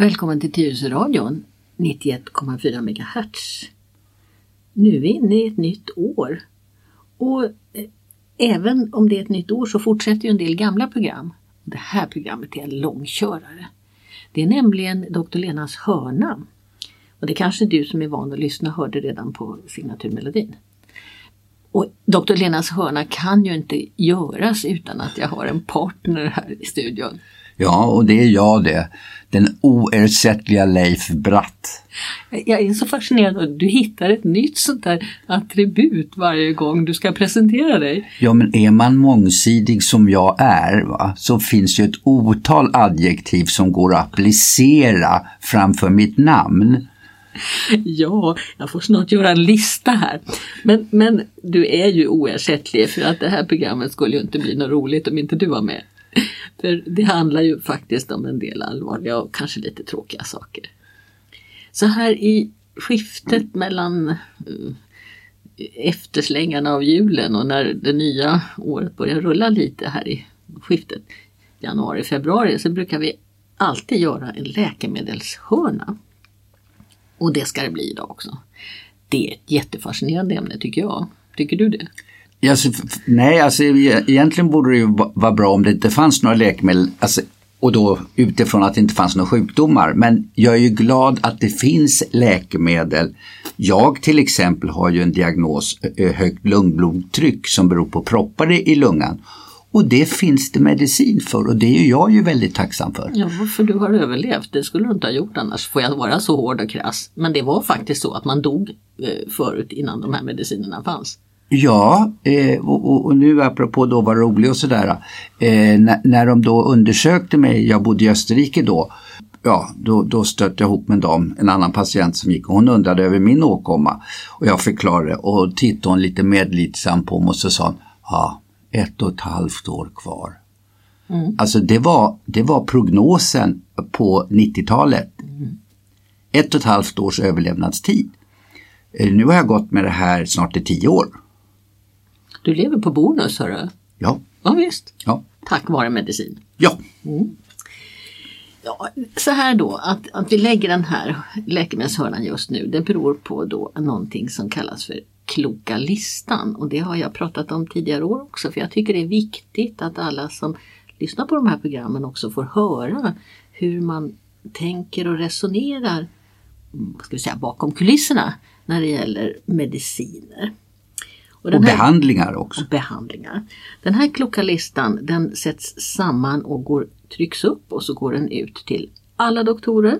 Välkommen till Tyresöradion 91,4 MHz. Nu är vi inne i ett nytt år. Och eh, även om det är ett nytt år så fortsätter ju en del gamla program. Det här programmet är en långkörare. Det är nämligen Dr. Lenas hörna. Och det kanske du som är van att lyssna hörde redan på signaturmelodin. Och Dr. Lenas hörna kan ju inte göras utan att jag har en partner här i studion. Ja, och det är jag det. Den oersättliga Leif Bratt. Jag är så fascinerad. Du hittar ett nytt sånt där attribut varje gång du ska presentera dig. Ja, men är man mångsidig som jag är va, så finns ju ett otal adjektiv som går att applicera framför mitt namn. Ja, jag får snart göra en lista här. Men, men du är ju oersättlig för att det här programmet skulle ju inte bli något roligt om inte du var med. För det handlar ju faktiskt om en del allvarliga och kanske lite tråkiga saker. Så här i skiftet mellan eh, efterslängarna av julen och när det nya året börjar rulla lite här i skiftet januari, februari så brukar vi alltid göra en läkemedelshörna. Och det ska det bli idag också. Det är ett jättefascinerande ämne tycker jag. Tycker du det? Alltså, nej, alltså, e-, egentligen borde det ju vara bra om det inte fanns några läkemedel. Alltså, och då utifrån att det inte fanns några sjukdomar. Men jag är ju glad att det finns läkemedel. Jag till exempel har ju en diagnos högt lungblodtryck som beror på proppar i lungan. Och det finns det medicin för och det är jag ju väldigt tacksam för. Ja, för du har överlevt. Det skulle du inte ha gjort annars, får jag vara så hård och krass. Men det var faktiskt så att man dog eh, förut innan de här medicinerna fanns. Ja, eh, och, och, nu apropå då vara rolig och sådär. Eh, när, när de då undersökte mig, jag bodde i Österrike då, ja, då, då stötte jag ihop med en dam, en annan patient som gick och hon undrade över min åkomma. Och jag förklarade och tittade hon lite medlidsam på mig och så sa hon, ja, ett och ett halvt år kvar. Mm. Alltså det var, det var prognosen på 90-talet. Mm. Ett och ett halvt års överlevnadstid. Eh, nu har jag gått med det här snart i tio år. Du lever på bonus hörru. Ja. Ja visst. Ja. Tack vare medicin. Ja. Mm. ja. Så här då, att, att vi lägger den här läkemedelshörnan just nu, det beror på då någonting som kallas för kloka listan och det har jag pratat om tidigare år också för jag tycker det är viktigt att alla som lyssnar på de här programmen också får höra hur man tänker och resonerar ska vi säga, bakom kulisserna när det gäller mediciner. Och, och behandlingar också. Och behandlingar. Den här kloka listan den sätts samman och går, trycks upp och så går den ut till alla doktorer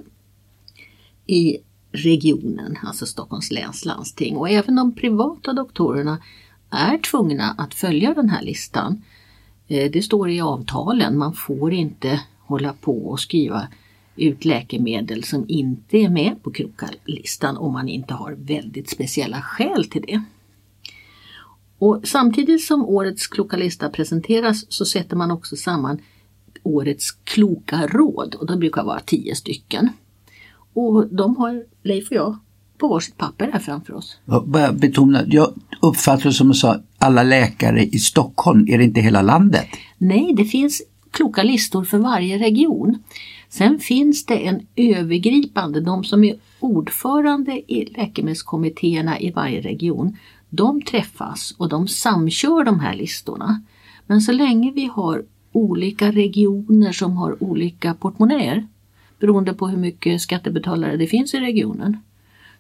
i regionen, alltså Stockholms läns landsting. Och även de privata doktorerna är tvungna att följa den här listan. Eh, det står i avtalen, man får inte hålla på och skriva ut läkemedel som inte är med på krokarlistan om man inte har väldigt speciella skäl till det. Och samtidigt som årets kloka lista presenteras så sätter man också samman årets kloka råd och de brukar vara tio stycken. Och de har Leif och jag på varsitt papper här framför oss. Bara betona, jag uppfattar som du sa, alla läkare i Stockholm, är det inte hela landet? Nej, det finns kloka listor för varje region. Sen finns det en övergripande, de som är ordförande i läkemedelskommittéerna i varje region, de träffas och de samkör de här listorna. Men så länge vi har olika regioner som har olika portmonnäer beroende på hur mycket skattebetalare det finns i regionen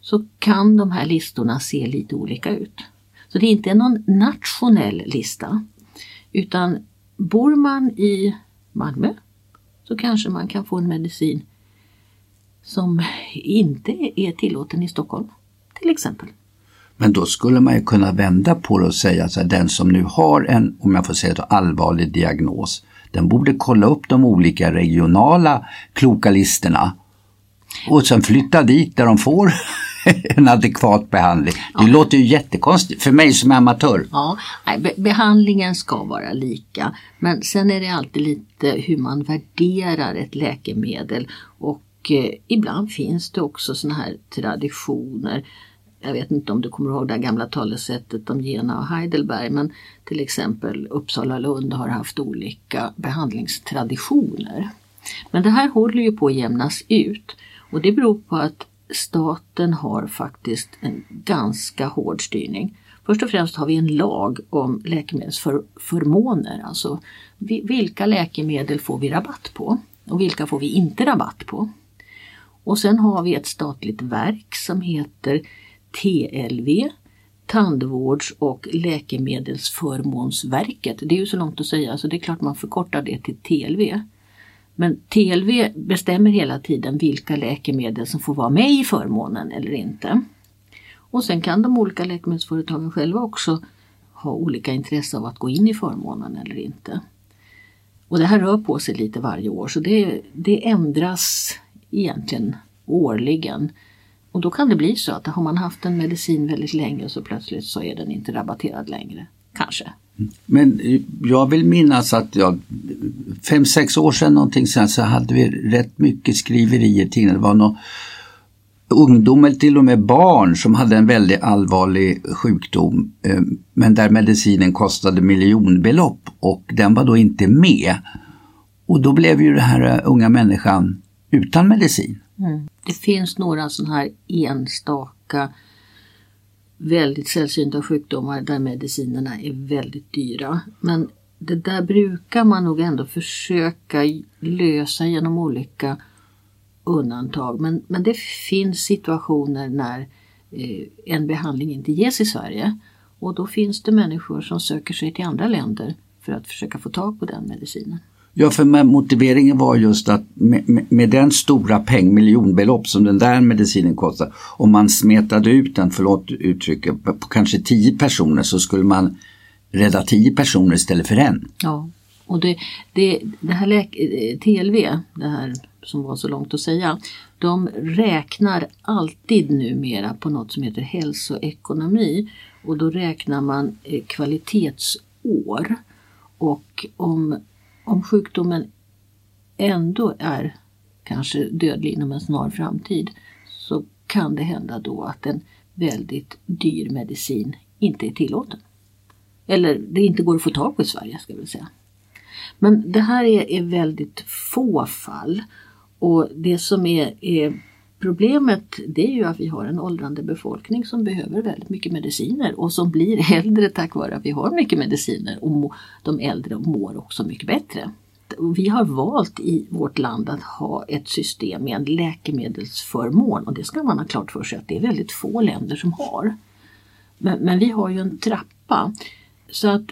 så kan de här listorna se lite olika ut. Så det är inte någon nationell lista utan bor man i Malmö så kanske man kan få en medicin som inte är tillåten i Stockholm till exempel. Men då skulle man ju kunna vända på det och säga att den som nu har en, om jag får säga så, allvarlig diagnos, den borde kolla upp de olika regionala kloka listorna och sen flytta dit där de får en adekvat behandling. Det ja. låter ju jättekonstigt för mig som är amatör. Ja, be behandlingen ska vara lika men sen är det alltid lite hur man värderar ett läkemedel och eh, ibland finns det också sådana här traditioner jag vet inte om du kommer ihåg det gamla talesättet om Jena och Heidelberg men till exempel Uppsala och Lund har haft olika behandlingstraditioner. Men det här håller ju på att jämnas ut och det beror på att staten har faktiskt en ganska hård styrning. Först och främst har vi en lag om läkemedelsförmåner, alltså vilka läkemedel får vi rabatt på och vilka får vi inte rabatt på. Och sen har vi ett statligt verk som heter TLV, Tandvårds och läkemedelsförmånsverket. Det är ju så långt att säga så det är klart man förkortar det till TLV. Men TLV bestämmer hela tiden vilka läkemedel som får vara med i förmånen eller inte. Och sen kan de olika läkemedelsföretagen själva också ha olika intresse av att gå in i förmånen eller inte. Och det här rör på sig lite varje år så det, det ändras egentligen årligen. Och då kan det bli så att har man haft en medicin väldigt länge så plötsligt så är den inte rabatterad längre. Kanske. Men jag vill minnas att jag, fem, sex år sedan någonting sen så hade vi rätt mycket skriverier till. Det var någon ungdom eller till och med barn som hade en väldigt allvarlig sjukdom eh, men där medicinen kostade miljonbelopp och den var då inte med. Och då blev ju den här unga människan utan medicin. Mm. Det finns några sådana här enstaka väldigt sällsynta sjukdomar där medicinerna är väldigt dyra. Men det där brukar man nog ändå försöka lösa genom olika undantag. Men, men det finns situationer när eh, en behandling inte ges i Sverige och då finns det människor som söker sig till andra länder för att försöka få tag på den medicinen. Ja, för motiveringen var just att med, med, med, den stora peng, miljonbelopp som den där medicinen kostar, om man smetade ut den, förlåt uttrycket, på kanske tio personer så skulle man rädda tio personer istället för en. Ja, och det, det, det här läk- eh, TLV, det här som var så långt att säga, de räknar alltid numera på något som heter hälsoekonomi och då räknar man eh, kvalitetsår. Och om om sjukdomen ändå är kanske dödlig inom en snar framtid så kan det hända då att en väldigt dyr medicin inte är tillåten. Eller det inte går att få tag på i Sverige ska vi säga. Men det här är, är väldigt få fall och det som är, är Problemet det är ju att vi har en åldrande befolkning som behöver väldigt mycket mediciner och som blir äldre tack vare att vi har mycket mediciner och de äldre mår också mycket bättre. Vi har valt i vårt land att ha ett system med en läkemedelsförmån och det ska man ha klart för sig att det är väldigt få länder som har. Men, men vi har ju en trappa så att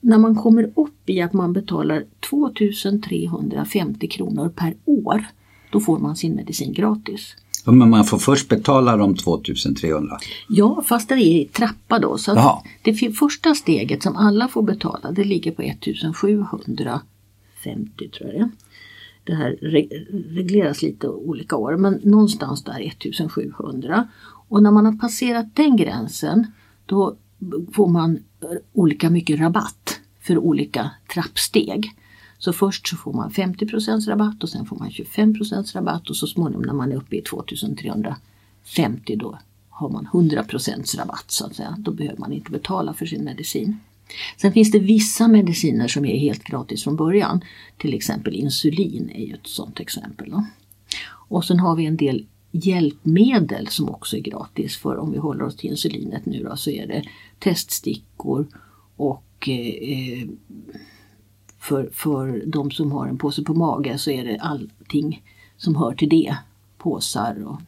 när man kommer upp i att man betalar 2350 kronor per år då får man sin medicin gratis. Men man får först betala de 2300? Ja, fast det är i trappa då. Så det första steget som alla får betala det ligger på 1750 tror jag det här regleras lite olika år men någonstans där 1700. Och när man har passerat den gränsen då får man olika mycket rabatt för olika trappsteg. Så först så får man 50% rabatt och sen får man 25% rabatt och så småningom när man är uppe i 2350 då har man 100 rabatt så att säga. Då behöver man inte betala för sin medicin. Sen finns det vissa mediciner som är helt gratis från början. Till exempel insulin är ju ett sådant exempel. Då. Och sen har vi en del hjälpmedel som också är gratis. För om vi håller oss till insulinet nu då så är det teststickor och eh, eh för, för de som har en påse på mage så är det allting som hör till det. Påsar och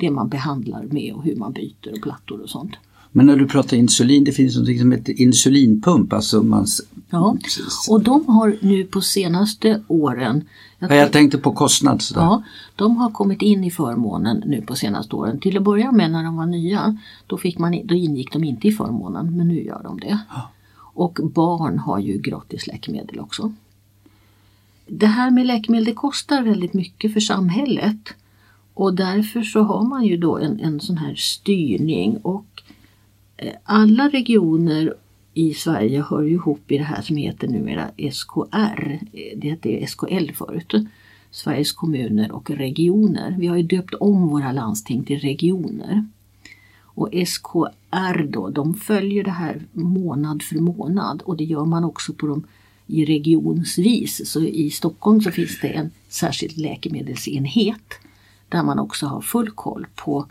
det man behandlar med och hur man byter och plattor och sånt. Men när du pratar insulin, det finns något som heter insulinpump. Alltså man... Ja, och de har nu på senaste åren jag, jag tänkte på kostnad. Sådär. Ja, de har kommit in i förmånen nu på senaste åren. Till att börja med när de var nya, då, fick man, då ingick de inte i förmånen, men nu gör de det. Ja. Och barn har ju gratis läkemedel också. Det här med läkemedel det kostar väldigt mycket för samhället och därför så har man ju då en, en sån här styrning och eh, alla regioner i Sverige hör ju ihop i det här som heter numera SKR. Det hette SKL förut. Sveriges kommuner och regioner. Vi har ju döpt om våra landsting till regioner. Och SKR då, de följer det här månad för månad och det gör man också på de i regionsvis. Så i Stockholm så finns det en särskild läkemedelsenhet där man också har full koll på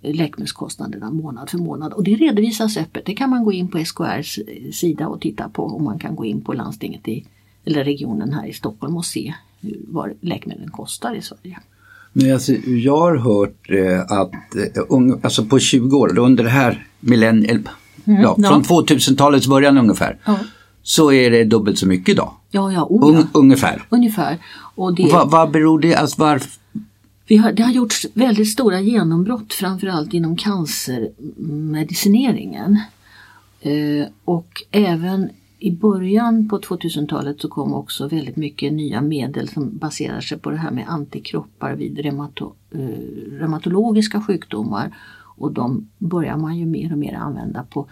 läkemedelskostnaderna månad för månad. Och det redovisas öppet. Det kan man gå in på SKRs sida och titta på och man kan gå in på landstinget i, eller regionen här i Stockholm och se vad läkemedlen kostar i Sverige. Men alltså, jag har hört eh, att eh, alltså på 20 år, under det här millenniet, mm, ja, ja. från 2000-talets början ungefär, ja. så är det dubbelt så mycket idag. Ja, ja, oh, Un, ungefär. Ungefär. Och det... vad, vad beror det alltså varför? Har, det har gjorts väldigt stora genombrott framförallt inom cancermedicineringen. Eh, och även i början på 2000-talet så kom också väldigt mycket nya medel som baserar sig på det här med antikroppar vid reumato, eh, reumatologiska sjukdomar. Och de börjar man ju mer och mer använda på,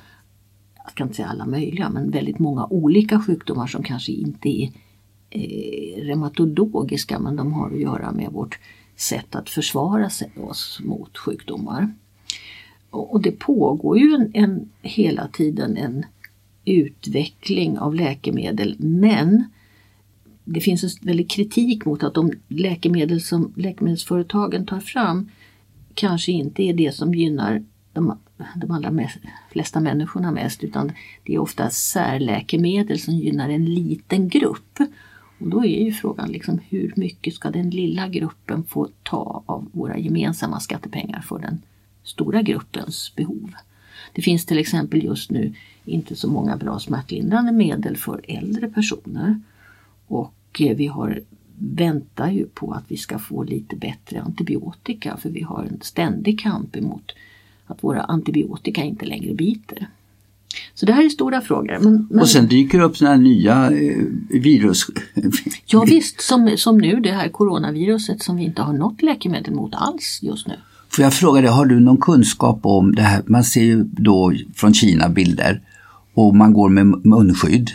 jag ska inte säga alla möjliga, men väldigt många olika sjukdomar som kanske inte är eh, reumatologiska men de har att göra med vårt sätt att försvara oss mot sjukdomar. Och det pågår ju en, en, hela tiden en utveckling av läkemedel men det finns en väldig kritik mot att de läkemedel som läkemedelsföretagen tar fram kanske inte är det som gynnar de, de allra mest, flesta människorna mest utan det är ofta särläkemedel som gynnar en liten grupp. Och då är ju frågan liksom hur mycket ska den lilla gruppen få ta av våra gemensamma skattepengar för den stora gruppens behov. Det finns till exempel just nu inte så många bra smärtlindrande medel för äldre personer. Och eh, vi har, väntar ju på att vi ska få lite bättre antibiotika för vi har en ständig kamp emot att våra antibiotika inte längre biter. Så det här är stora frågor. Men, men... Och sen dyker det upp sådana här nya eh, virus. ja visst, som, som nu det här coronaviruset som vi inte har något läkemedel mot alls just nu. Får jag fråga dig, har du någon kunskap om det här? Man ser ju då från Kina bilder och man går med munskydd.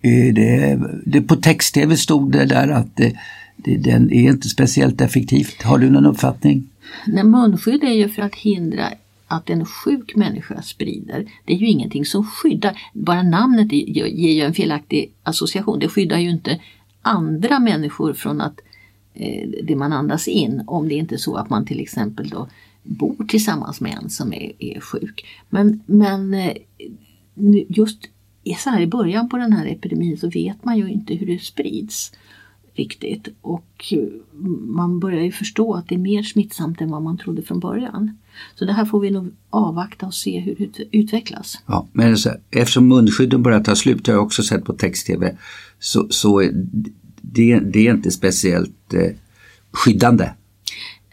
Eh, det, det, på text-tv stod det där att det, det, den är inte speciellt effektivt. Har du någon uppfattning? Nej, munskydd är ju för att hindra att en sjuk människa sprider. Det är ju ingenting som skyddar. Bara namnet ger ju en felaktig association. Det skyddar ju inte andra människor från att eh, det man andas in om det inte är så att man till exempel då bor tillsammans med en som är, är sjuk. Men, men eh, just så här i början på den här epidemin så vet man ju inte hur det sprids riktigt och man börjar ju förstå att det är mer smittsamt än vad man trodde från början. Så det här får vi nog avvakta och se hur det utvecklas. Ja, men så, eftersom munskydden börjar ta slut, det har jag också sett på text-tv, så, så det, det är inte speciellt eh, skyddande.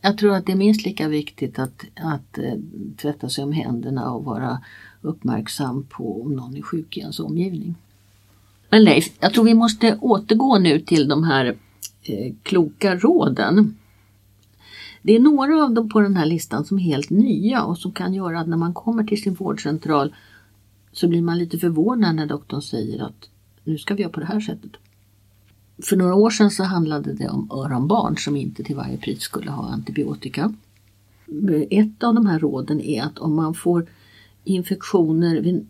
Jag tror att det är minst lika viktigt att, att eh, tvätta sig om händerna och vara uppmärksam på om någon är sjuk i ens omgivning. Men Leif, jag tror vi måste återgå nu till de här eh, kloka råden. Det är några av dem på den här listan som är helt nya och som kan göra att när man kommer till sin vårdcentral så blir man lite förvånad när doktorn säger att nu ska vi göra på det här sättet. För några år sedan så handlade det om öronbarn som inte till varje pris skulle ha antibiotika. Ett av de här råden är att om man får infektioner vid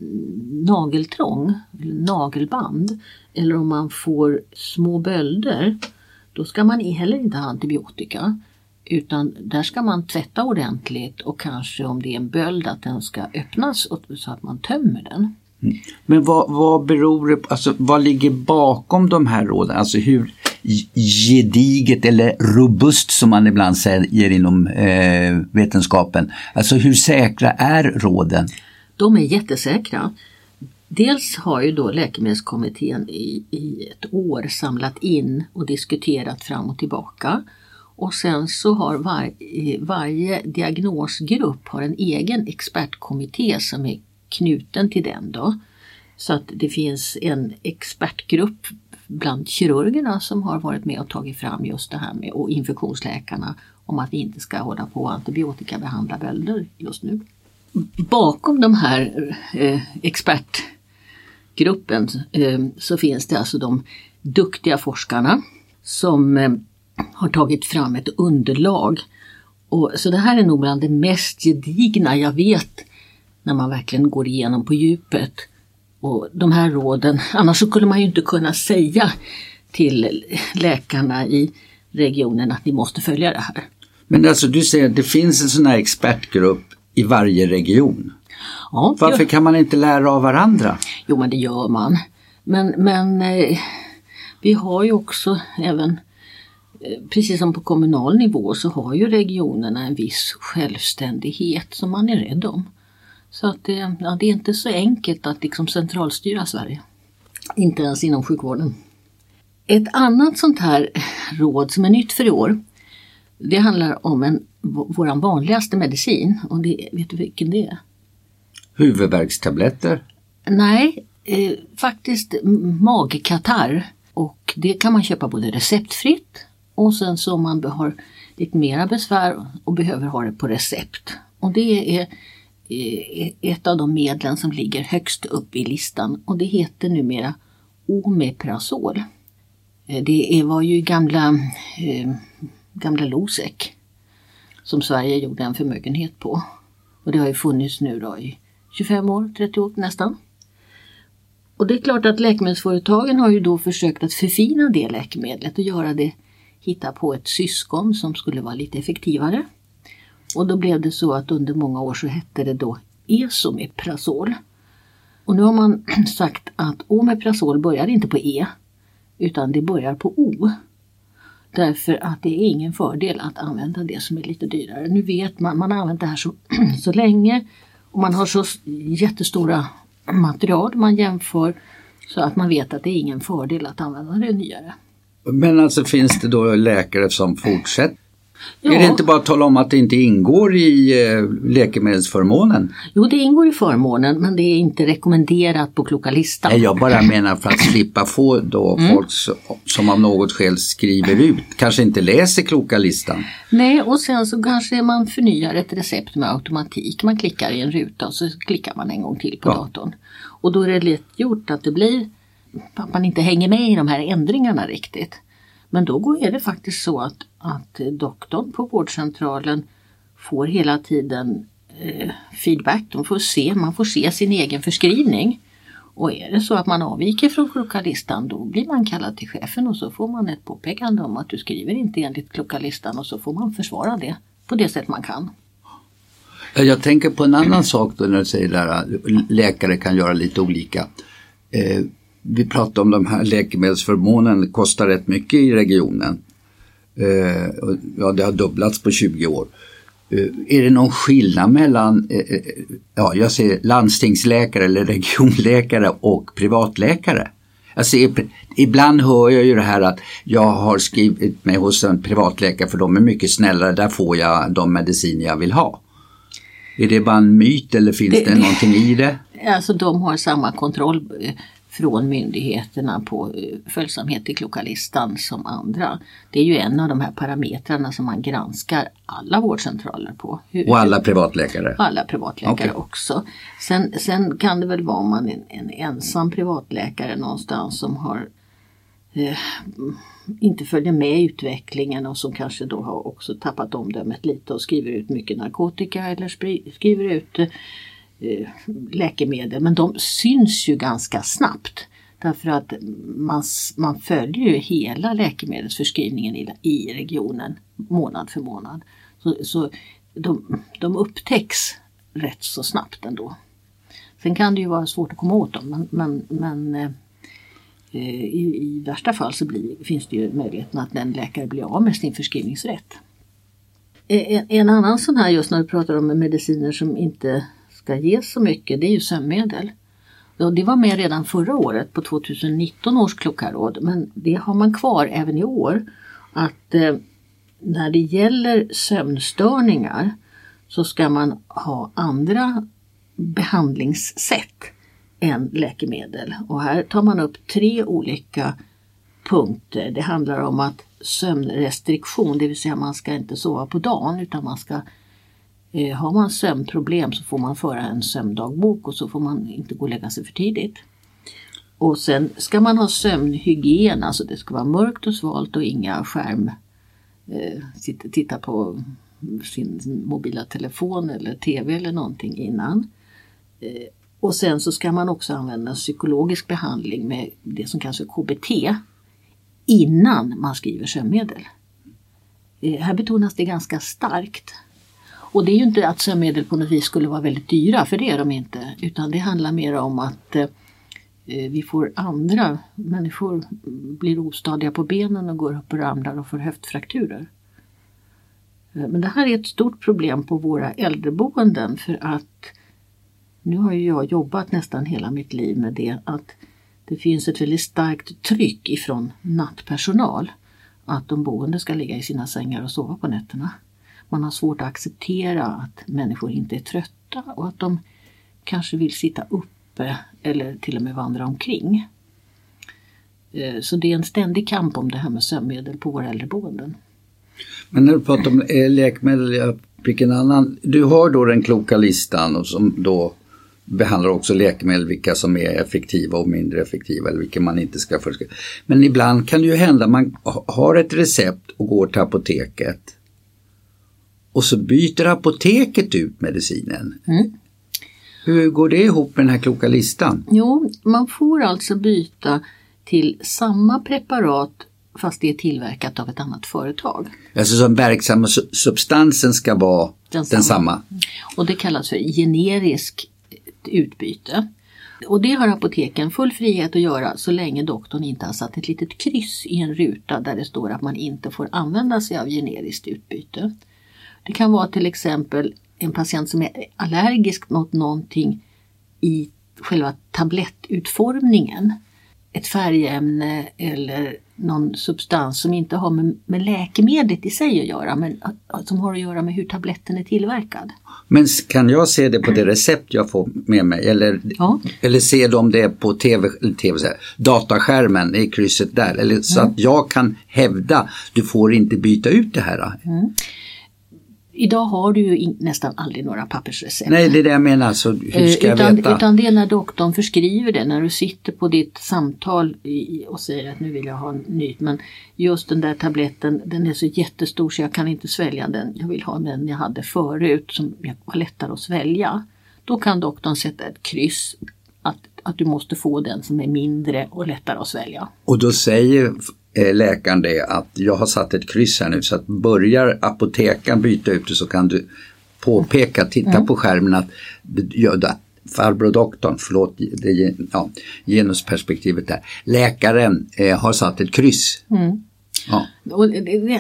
nageltrång, eller nagelband eller om man får små bölder då ska man heller inte ha antibiotika utan där ska man tvätta ordentligt och kanske om det är en böld att den ska öppnas så att man tömmer den. Mm. Men vad, vad beror det på, alltså vad ligger bakom de här råden? Alltså hur gediget eller robust som man ibland säger inom eh, vetenskapen. Alltså hur säkra är råden? De är jättesäkra. Dels har ju då Läkemedelskommittén i, i ett år samlat in och diskuterat fram och tillbaka. Och sen så har var, eh, varje diagnosgrupp har en egen expertkommitté som är knuten till den. Då. Så att det finns en expertgrupp bland kirurgerna som har varit med och tagit fram just det här med och infektionsläkarna om att vi inte ska hålla på och antibiotikabehandla bölder just nu. Bakom de här eh, expertgruppen eh, så finns det alltså de duktiga forskarna som eh, har tagit fram ett underlag. Och, så det här är nog bland det mest gedigna jag vet när man verkligen går igenom på djupet och de här råden, annars så skulle man ju inte kunna säga till läkarna i regionen att ni måste följa det här. Men alltså du säger att det finns en sån här expertgrupp i varje region. Ja, Varför kan man inte lära av varandra? Jo men det gör man. Men, men eh, vi har ju också även eh, Precis som på kommunal nivå så har ju regionerna en viss självständighet som man är rädd om. Så att det, ja, det är inte så enkelt att liksom centralstyra Sverige. Inte ens inom sjukvården. Ett annat sånt här råd som är nytt för i år det handlar om en, vår vanligaste medicin och det, vet du vilken det är? Huvudvärkstabletter? Nej, eh, faktiskt magkatarr. Och det kan man köpa både receptfritt och sen så om man har lite mera besvär och behöver ha det på recept. Och det är Eh, ett av de medlen som ligger högst upp i listan och det heter numera Omeprazol. Eh, det var ju gamla, eh, gamla Losec som Sverige gjorde en förmögenhet på. Och det har ju funnits nu då i 25 år, 30 år nästan. Och det är klart att läkemedelsföretagen har ju då försökt att förfina det läkemedlet och göra det, hitta på ett syskon som skulle vara lite effektivare. Och då blev det så att under många år så hette det då Esomeprazol. Och nu har man sagt att Omeprazol börjar inte på E utan det börjar på O. Därför att det är ingen fördel att använda det som är lite dyrare. Nu vet man, man har använt det här så, så länge och man har så jättestora material man jämför så att man vet att det är ingen fördel att använda det nyare. Men alltså finns det då läkare som fortsätter Ja. Är det inte bara att tala om att det inte ingår i eh, läkemedelsförmånen? Jo, det ingår i förmånen men det är inte rekommenderat på kloka listan. Nej, jag bara menar för att slippa få då mm. folk som av något skäl skriver ut, kanske inte läser kloka listan. Nej, och sen så kanske man förnyar ett recept med automatik. Man klickar i en ruta och så klickar man en gång till på ja. datorn. Och då är det lätt gjort att det blir att man inte hänger med i de här ändringarna riktigt. Men då är det faktiskt så att, att doktorn på vårdcentralen får hela tiden eh, feedback. De får se, man får se sin egen förskrivning. Och är det så att man avviker från klokalistan då blir man kallad till chefen och så får man ett påpekande om att du skriver inte enligt klokalistan och så får man försvara det på det sätt man kan. Eh, jag tänker på en annan sak då när du säger att läkare kan göra lite olika. Eh, Eh, vi pratar om de här läkemedelsförmånen kostar rätt mycket i regionen. Eh, ja, det har dubblats på 20 år. Eh, är det någon skillnad mellan eh, eh, ja, jag säger landstingsläkare eller regionläkare och privatläkare? Alltså, ibland hör jag ju det här att jag har skrivit mig hos en privatläkare för de är mycket snällare, där får jag de mediciner jag vill ha. Är det bara en myt eller finns det, det någonting i det? Alltså de har samma kontroll från myndigheterna på eh, följsamhet till klokalistan som andra. Det är ju en av de här parametrarna som man granskar alla vårdcentraler på. Hur, och alla privatläkare? Alla privatläkare okay. också. Sen, sen kan det väl vara om man är en, en ensam privatläkare någonstans som har eh, inte följer med utvecklingen och som kanske då har också tappat omdömet lite och skriver ut mycket narkotika eller skriver ut Eh, Eh, läkemedel men de syns ju ganska snabbt. Därför att man, man följer ju hela läkemedelsförskrivningen i, i regionen månad för månad. Så, så de, de upptäcks rätt så snabbt ändå. Sen kan det ju vara svårt att komma åt dem men, men, men eh, eh i, i, värsta fall så blir, finns det ju möjligheten att en läkare blir av med sin förskrivningsrätt. Eh, en, en annan sån här just när du pratar om mediciner som inte ska ges så mycket det är ju sömnmedel. Och det var med redan förra året på 2019 års klockaråd men det har man kvar även i år. Att eh, när det gäller sömnstörningar så ska man ha andra behandlingssätt än läkemedel. Och här tar man upp tre olika punkter. Det handlar om att sömnrestriktion, det vill säga man ska inte sova på dagen utan man ska Eh, Eh, har man sömnproblem så får man föra en sömndagbok och så får man inte gå och lägga sig för tidigt. Och sen ska man ha sömnhygien, alltså det ska vara mörkt och svalt och inga skärm. Eh, titta på sin mobila telefon eller TV eller någonting innan. Eh, och sen så ska man också använda psykologisk behandling med det som kallas för KBT innan man skriver sömnmedel. Här betonas det ganska starkt. Och det är ju inte att sömnmedel på något vis skulle vara väldigt dyra, för det är de inte. Utan det handlar mer om att eh, vi får andra människor blir ostadiga på benen och går upp och ramlar och får höftfrakturer. Eh, men det här är ett stort problem på våra äldreboenden för att nu har ju jag jobbat nästan hela mitt liv med det att det finns ett väldigt starkt tryck ifrån nattpersonal att de boende ska ligga i sina sängar och sova på nätterna. Man har svårt att acceptera att människor inte är trötta och att de kanske vill sitta uppe eller till och med vandra omkring. Eh, så det är en ständig kamp om det här med sömnmedel på våra äldreboenden. Men när du pratar om eh, läkemedel, jag fick en annan. Du har då den kloka listan och som då behandlar också läkemedel, vilka som är effektiva och mindre effektiva eller vilka man inte ska förskriva. Men ibland kan det ju hända man har ett recept och går till apoteket och så byter apoteket ut medicinen. Mm. Hur går det ihop med den här kloka listan? Jo, man får alltså byta till samma preparat fast det är tillverkat av ett annat företag. Alltså som verksamma substansen ska vara densamma. densamma. Och det kallas för generisk utbyte. Och det har apoteken full frihet att göra så länge doktorn inte har satt ett litet kryss i en ruta där det står att man inte får använda sig av generiskt utbyte. Det kan vara till exempel en patient som är allergisk mot någonting i själva tablettutformningen. Ett färgämne eller någon substans som inte har med, med läkemedlet i sig att göra men som har att göra med hur tabletten är tillverkad. Men kan jag se det på det recept jag får med mig eller, ja. eller se de det på TV, TV så här, dataskärmen i krysset där eller så mm. att jag kan hävda du får inte byta ut det här. Mm. Idag har du ju nästan aldrig några pappersrecept. Nej, det är det jag menar. Så hur ska utan, jag veta? Utan det är när doktorn förskriver det, när du sitter på ditt samtal och säger att nu vill jag ha en ny. Men just den där tabletten, den är så jättestor så jag kan inte svälja den. Jag vill ha den jag hade förut som var lättare att svälja. Då kan doktorn sätta ett kryss att, att du måste få den som är mindre och lättare att svälja. Och då säger Eh, läkaren det att jag har satt ett kryss här nu så att börjar apotekaren byta ut det så kan du påpeka, titta mm. på skärmen att ja, farbror doktorn, förlåt det, ja, genusperspektivet där, läkaren eh, har satt ett kryss. Mm. Ja. Och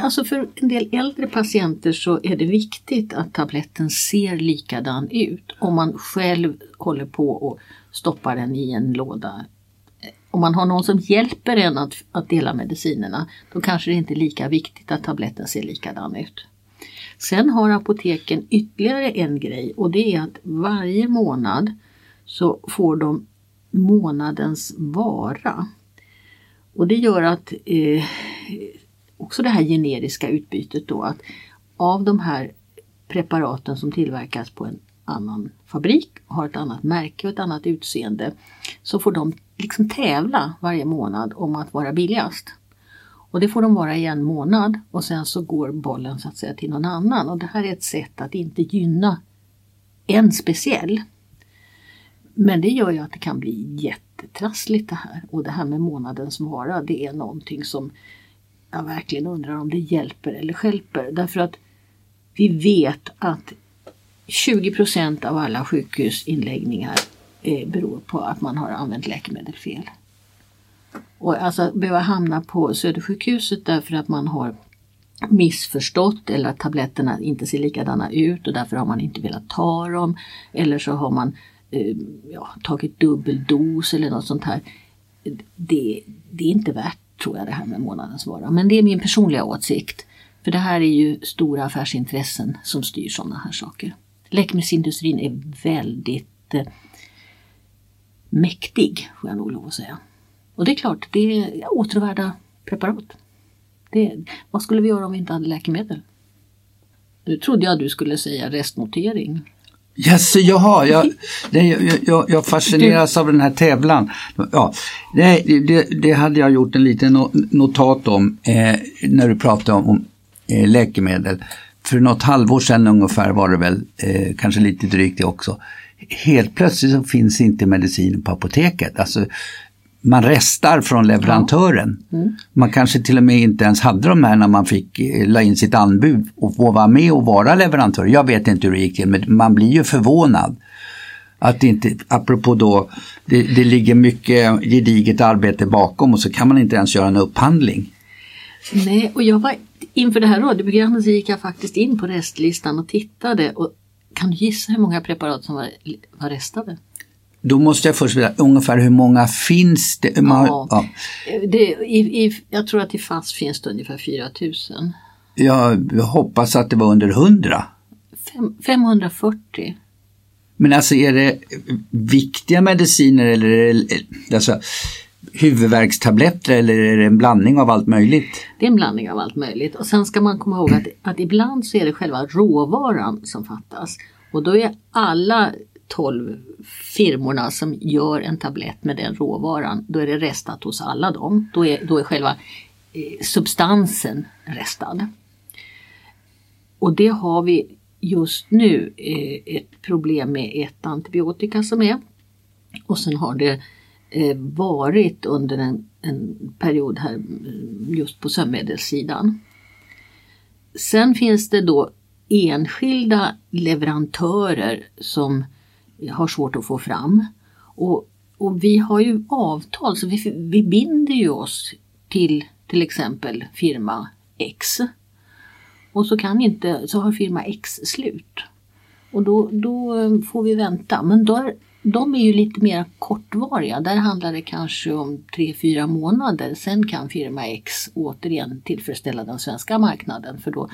alltså för en del äldre patienter så är det viktigt att tabletten ser likadan ut. Om man själv håller på och stoppar den i en låda om man har någon som hjälper en att, att dela medicinerna, då kanske det inte är lika viktigt att tabletten ser likadan ut. Sen har apoteken ytterligare en grej och det är att varje månad så får de månadens vara. Och det gör att eh, också det här generiska utbytet då att av de här preparaten som tillverkas på en annan fabrik och har ett annat märke och ett annat utseende så får de liksom tävla varje månad om att vara billigast. Och det får de vara i en månad och sen så går bollen så att säga till någon annan och det här är ett sätt att inte gynna en speciell. Men det gör ju att det kan bli jättetrassligt det här och det här med månadens vara det är någonting som jag verkligen undrar om det hjälper eller skälper därför att vi vet att 20% av alla sjukhusinläggningar eh, beror på att man har använt läkemedel fel. Och alltså behöva hamna på Södersjukhuset därför att man har missförstått eller att tabletterna inte ser likadana ut och därför har man inte velat ta dem. Eller så har man eh, ja, tagit dubbeldos eller något sånt här. Det, det är inte värt tror jag det här med månadens vara. Men det är min personliga åsikt. För det här är ju stora affärsintressen som styr sådana här saker. Läkemedelsindustrin är väldigt eh, mäktig, får jag nog lov att säga. Och det är klart, det är återvärda preparat. Det, vad skulle vi göra om vi inte hade läkemedel? Nu trodde jag du skulle säga restnotering. Yes, jaha, jag, jag, jag, jag fascineras av den här tävlan. Ja, det, det, det, hade jag gjort en liten notat om eh, när du pratade om, om eh, läkemedel. för något halvår sedan ungefär var det väl, eh, kanske lite drygt det också. Helt plötsligt så finns inte medicin på apoteket. Alltså, man restar från leverantören. Ja. Mm. Man kanske till och med inte ens hade de här när man fick eh, la in sitt anbud och få vara med och vara leverantör. Jag vet inte hur det gick till men man blir ju förvånad. Att det inte, apropå då, det, det ligger mycket gediget arbete bakom och så kan man inte ens göra en upphandling. Nej, och jag var, inför det här radioprogrammet så gick jag faktiskt in på restlistan och tittade. Och kan du gissa hur många preparat som var, var restade? Då måste jag först veta ungefär hur många finns det? Ja, ja. det i, i, jag tror att i FASS finns det ungefär 4000. Jag hoppas att det var under 100. Fem, 540. Men alltså är det viktiga mediciner eller alltså, huvudvärkstabletter eller är det en blandning av allt möjligt? Det är en blandning av allt möjligt och sen ska man komma ihåg att, att ibland så är det själva råvaran som fattas och då är alla 12 firmorna som gör en tablett med den råvaran, då är det restat hos alla dem. Då är, då är själva eh, substansen restad. Och det har vi just nu eh, ett problem med ett antibiotika som är. Och sen har det eh, Eh, varit under en, en period här mm, just på sömnmedelssidan. Sen finns det då enskilda leverantörer som har svårt att få fram. Och, och vi har ju avtal så vi, vi binder ju oss till till exempel firma X. Och så kan inte, så har firma X slut. Och då, då får vi vänta. Men då, de är ju lite mer kortvariga. Där handlar det kanske om tre fyra månader. Sen kan firma X återigen tillfredsställa den svenska marknaden för då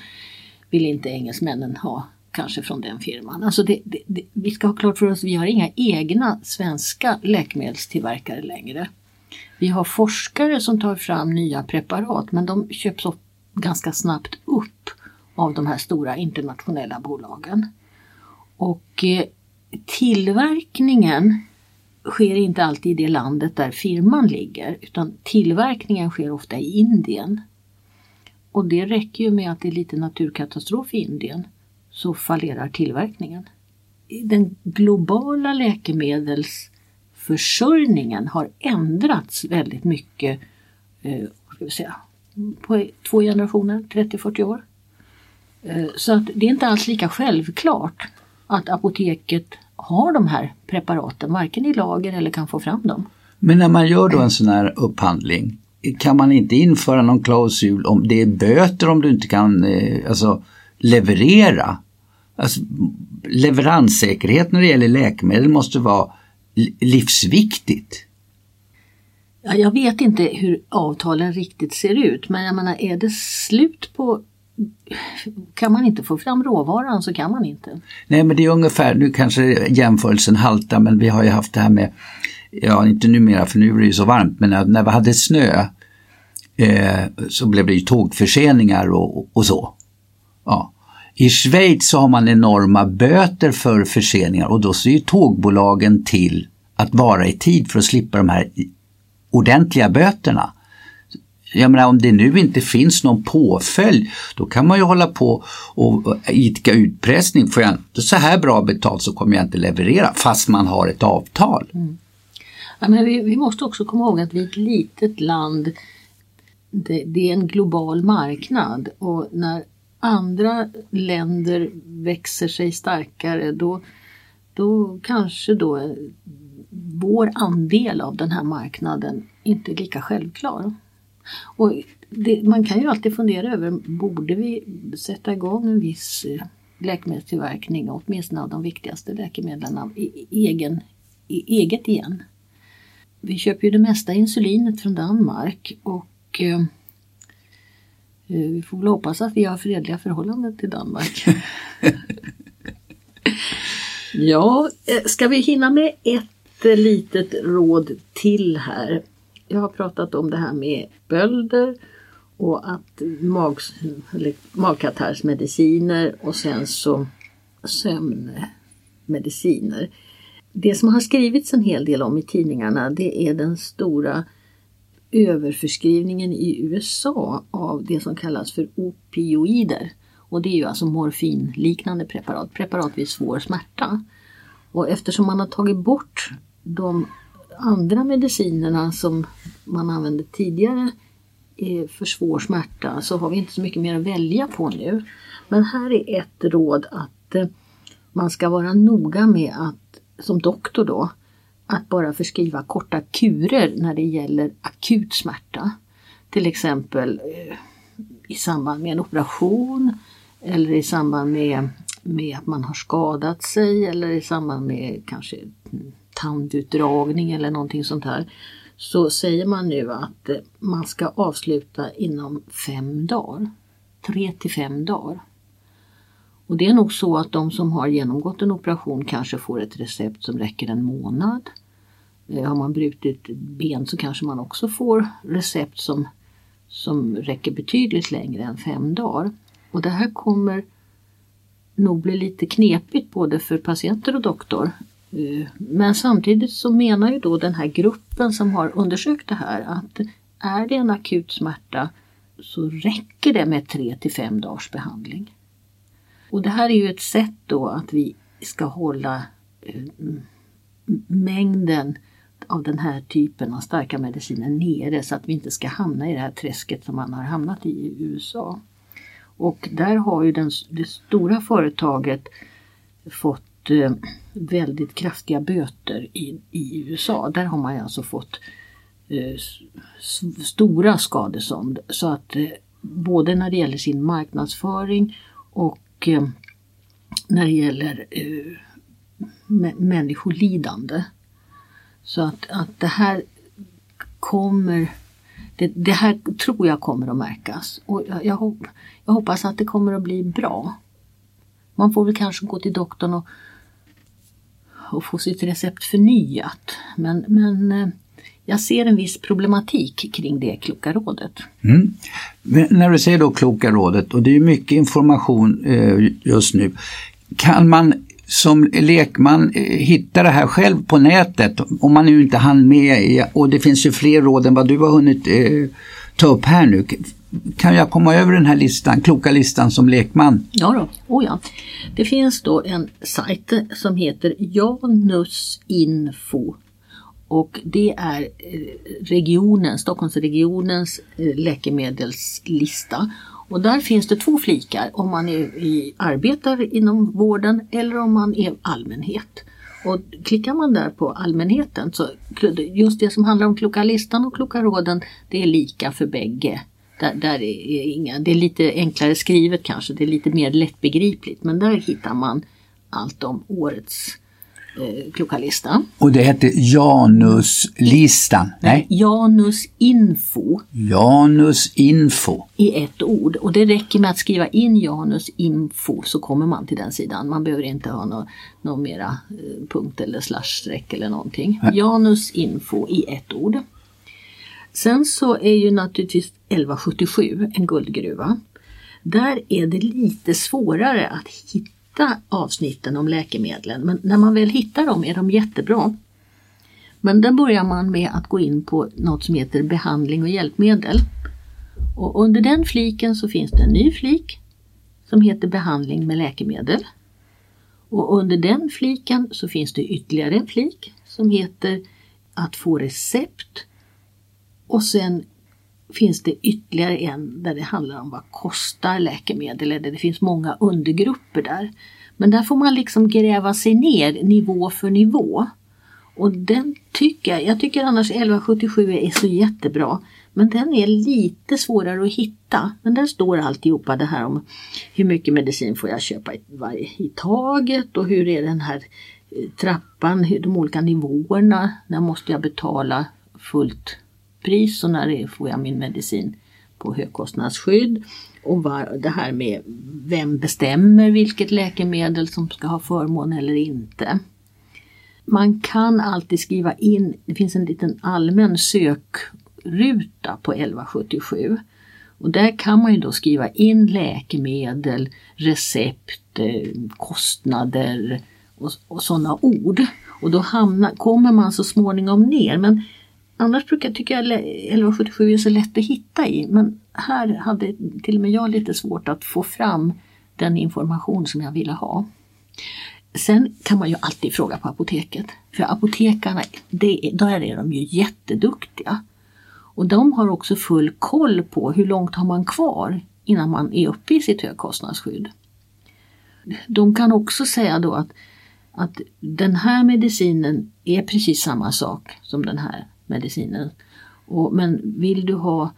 vill inte engelsmännen ha kanske från den firman. Alltså det, det, det, vi ska ha klart för oss att vi har inga egna svenska läkemedelstillverkare längre. Vi har forskare som tar fram nya preparat men de köps upp ganska snabbt upp av de här stora internationella bolagen. Och eh, tillverkningen sker inte alltid i det landet där firman ligger utan tillverkningen sker ofta i Indien. Och det räcker ju med att det är lite naturkatastrof i Indien så fallerar tillverkningen. Den globala läkemedelsförsörjningen har ändrats väldigt mycket eh, ska vi säga, på två generationer, 30-40 år. Eh, så att det är inte alls lika självklart att apoteket har de här preparaten, varken i lager eller kan få fram dem. Men när man gör då en sån här upphandling, kan man inte införa någon klausul om det är böter om du inte kan eh, alltså, leverera? Alltså, leveranssäkerhet när det gäller läkemedel måste vara livsviktigt. Ja, jag vet inte hur avtalen riktigt ser ut men jag menar är det slut på kan man inte få fram råvaran så kan man inte. Nej men det är ungefär, nu kanske jämförelsen haltar men vi har ju haft det här med, ja inte numera för nu är det ju så varmt, men när vi hade snö eh, så blev det ju tågförseningar och, och så. Ja. I Schweiz så har man enorma böter för förseningar och då ser ju tågbolagen till att vara i tid för att slippa de här ordentliga böterna. Jag menar om det nu inte finns någon påföljd då kan man ju hålla på och idka utpressning. Får jag inte så här bra betalt så kommer jag inte leverera fast man har ett avtal. Mm. Ja, men vi, vi, måste också komma ihåg att vi är ett litet land. Det, det är en global marknad och när andra länder växer sig starkare då, då kanske då vår andel av den här marknaden inte är lika självklar. Och det, man kan ju alltid fundera över, borde vi sätta igång en viss eh, läkemedelstillverkning, åtminstone av de viktigaste läkemedlen av e, egen, i eget igen? Vi köper ju det mesta insulinet från Danmark och eh, eh vi får väl hoppas att vi har fredliga förhållanden till Danmark. ja, eh, ska vi hinna med ett litet råd till här? Jag har pratat om det här med bölder och att mag, magkatarrsmediciner och sen så sömnmediciner. Det som har skrivits en hel del om i tidningarna det är den stora överförskrivningen i USA av det som kallas för opioider. Och det är ju alltså morfinliknande preparat, preparat vid svår smärta. Och eftersom man har tagit bort de andra medicinerna som man använde tidigare eh, för svår smärta så har vi inte så mycket mer att välja på nu. Men här är ett råd att eh, man ska vara noga med att, som doktor då, att bara förskriva korta kurer när det gäller akut smärta. Till exempel eh, i samband med en operation eller i samband med, med att man har skadat sig eller i samband med kanske mm, tandutdragning eller någonting sånt här. Så säger man nu att eh, man ska avsluta inom fem dagar. Tre till fem dagar. Och det är nog så att de som har genomgått en operation kanske får ett recept som räcker en månad. Eh, har man brutit ben så kanske man också får recept som, som räcker betydligt längre än fem dagar. Och det här kommer nog bli lite knepigt både för patienter och doktor. Eh, men samtidigt så menar ju då den här gruppen som har undersökt det här att är det en akut smärta så räcker det med 3 till 5 dagars behandling. Och det här är ju ett sätt då att vi ska hålla eh, mängden av den här typen av starka mediciner nere så att vi inte ska hamna i det här träsket som man har hamnat i i USA. Och där har ju den, det stora företaget fått eh, väldigt kraftiga böter i, i USA. Där har man alltså fått eh, stora skadestånd. Så att eh, både när det gäller sin marknadsföring och eh, när det gäller eh, människolidande. Så att, att det här kommer det, det, här tror jag kommer att märkas och jag, jag, jag, hoppas att det kommer att bli bra. Man får väl kanske gå till doktorn och, och få sitt recept förnyat. Men, men eh, jag ser en viss problematik kring det kloka rådet. Mm. när du säger då kloka rådet och det är mycket information eh, just nu. Kan man som lekman eh, hitta det här själv på nätet om man nu inte hann med och det finns ju fler råd än vad du har hunnit ta upp här nu. Kan jag komma över den här listan, kloka listan som lekman? Ja, då. Oh, ja. Det finns då en sajt som heter Janusinfo och det är eh, regionen, Stockholmsregionens eh, läkemedelslista. Och där finns det två flikar om man är i, arbetar inom vården eller om man är allmänhet. Och klickar man där på allmänheten så just det som handlar om kloka listan och kloka råden det är lika för bägge. Där, där är inga, det är lite enklare skrivet kanske, det är lite mer lättbegripligt men där hittar man allt om årets eh, klokalista. Och det hette Januslistan? Nej, Janus Info. Janus Info. I ett ord och det räcker med att skriva in Janus Info så kommer man till den sidan. Man behöver inte ha någon nå mera eh, punkt eller slashstreck eller någonting. Nej. Janus Info i ett ord. Sen så är ju naturligtvis 1177 en guldgruva. Där är det lite svårare att hitta avsnitten om läkemedlen men när man väl hittar dem är de jättebra. Men där börjar man med att gå in på något som heter behandling och hjälpmedel. Och under den fliken så finns det en ny flik som heter behandling med läkemedel. Och under den fliken så finns det ytterligare en flik som heter att få recept. Och sen finns det ytterligare en där det handlar om vad kostar läkemedel eller det finns många undergrupper där. Men där får man liksom gräva sig ner nivå för nivå. Och den tycker jag, jag tycker annars 1177 är så jättebra. Men den är lite svårare att hitta. Men där står alltihopa det här om hur mycket medicin får jag köpa i, varje, i taget och hur är den här eh, trappan, de olika nivåerna. När måste jag betala fullt pris och när får jag min medicin på högkostnadsskydd. Och var, det här med vem bestämmer vilket läkemedel som ska ha förmån eller inte. Man kan alltid skriva in, det finns en liten allmän sökruta på 1177. Och där kan man ju då skriva in läkemedel, recept, eh, kostnader och, och sådana ord. Och då hamnar, kommer man så småningom ner. Men Annars brukar jag tycka 1177 är så lätt att hitta i men här hade till och med jag lite svårt att få fram den information som jag ville ha. Sen kan man ju alltid fråga på apoteket. För apotekarna, det, där är de ju jätteduktiga. Och de har också full koll på hur långt har man kvar innan man är uppe i sitt högkostnadsskydd. De kan också säga då att, att den här medicinen är precis samma sak som den här medicinen. Och, men vill du ha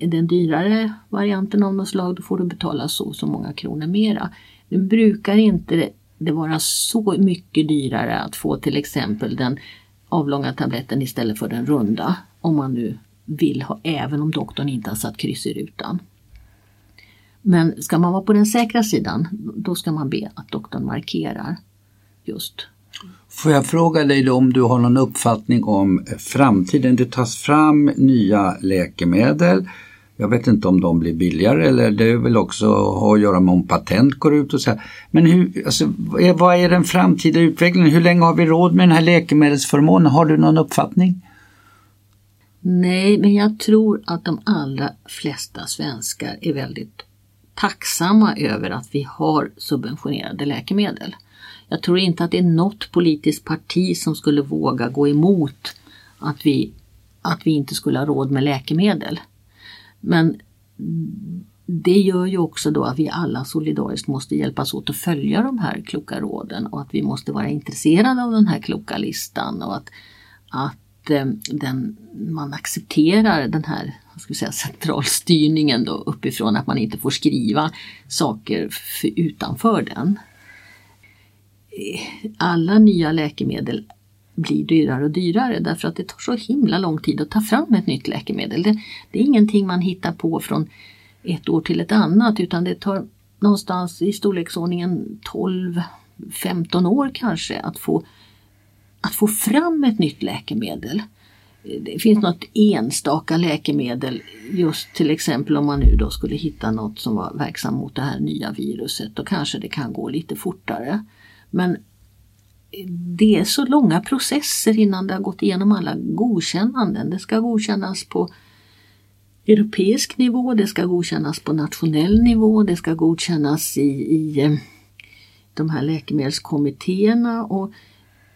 den dyrare varianten av något slag, då får du betala så så många kronor mera. Nu brukar inte det vara så mycket dyrare att få till exempel den avlånga tabletten istället för den runda. Om man nu vill ha, även om doktorn inte har satt kryss i rutan. Men ska man vara på den säkra sidan, då ska man be att doktorn markerar just. Får jag fråga dig då om du har någon uppfattning om eh, framtiden? Det tas fram nya läkemedel. Jag vet inte om de blir billigare eller det är väl också att göra med om patent går ut och så. Här. Men hur, alltså, vad är den framtida utvecklingen? Hur länge har vi råd med den här läkemedelsförmånen? Har du någon uppfattning? Nej, men jag tror att de allra flesta svenskar är väldigt tacksamma över att vi har subventionerade läkemedel. Jag tror inte att det är något politiskt parti som skulle våga gå emot att vi, att vi inte skulle ha råd med läkemedel. Men det gör ju också då att vi alla solidariskt måste hjälpas åt att följa de här kloka råden och att vi måste vara intresserade av den här kloka listan och att, att eh, den, man accepterar den här ska säga, centralstyrningen då uppifrån att man inte får skriva saker för, utanför den. Alla nya läkemedel blir dyrare och dyrare därför att det tar så himla lång tid att ta fram ett nytt läkemedel. Det, det är ingenting man hittar på från ett år till ett annat utan det tar någonstans i storleksordningen 12-15 år kanske att få, att få fram ett nytt läkemedel. Det finns något enstaka läkemedel, just till exempel om man nu då skulle hitta något som var verksam mot det här nya viruset, då kanske det kan gå lite fortare. Men det är så långa processer innan det har gått igenom alla godkännanden. Det ska godkännas på europeisk nivå, det ska godkännas på nationell nivå, det ska godkännas i, i eh, de här läkemedelskommittéerna och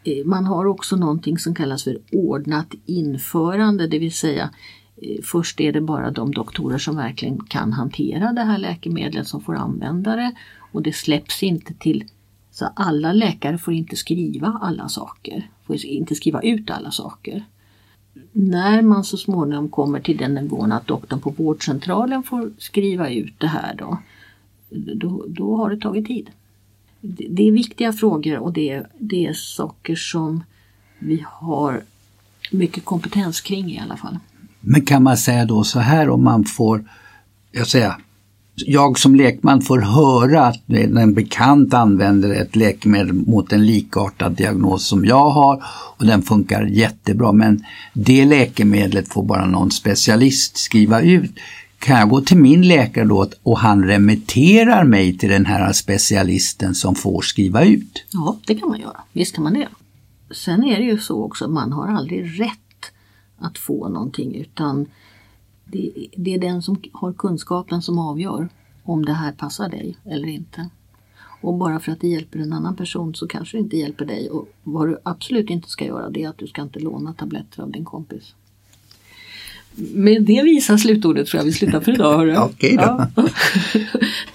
eh, man har också någonting som kallas för ordnat införande, det vill säga eh, först är det bara de doktorer som verkligen kan hantera det här läkemedlet som får använda det och det släpps inte till så alla läkare får inte skriva alla saker, får inte skriva ut alla saker. När man så småningom kommer till den nivån att doktorn på vårdcentralen får skriva ut det här då, då, då har det tagit tid. Det är viktiga frågor och det är, det är saker som vi har mycket kompetens kring i alla fall. Men kan man säga då så här om man får, jag säger, jag som lekman får höra att en bekant använder ett läkemedel mot en likartad diagnos som jag har och den funkar jättebra men det läkemedlet får bara någon specialist skriva ut. Kan jag gå till min läkare då och han remitterar mig till den här specialisten som får skriva ut? Ja, det kan man göra. Visst kan man det. Sen är det ju så också att man har aldrig rätt att få någonting utan det, det, är den som har kunskapen som avgör om det här passar dig eller inte. Och bara för att det hjälper en annan person så kanske det inte hjälper dig. Och vad du absolut inte ska göra det är att du ska inte låna tabletter av din kompis. Med det visa slutordet tror jag vi slutar för idag. Hörru. Okej då. Ja.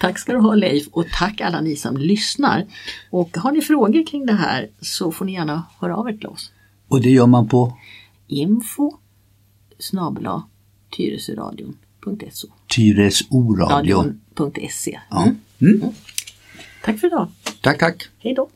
tack ska du ha Leif och tack alla ni som lyssnar. Och har ni frågor kring det här så får ni gärna höra av er till oss. Och det gör man på? Info snabela tyresöradion.se Tyresoradion.se Ja. Mm. Mm. Tack för idag. Tack, tack. Hej då.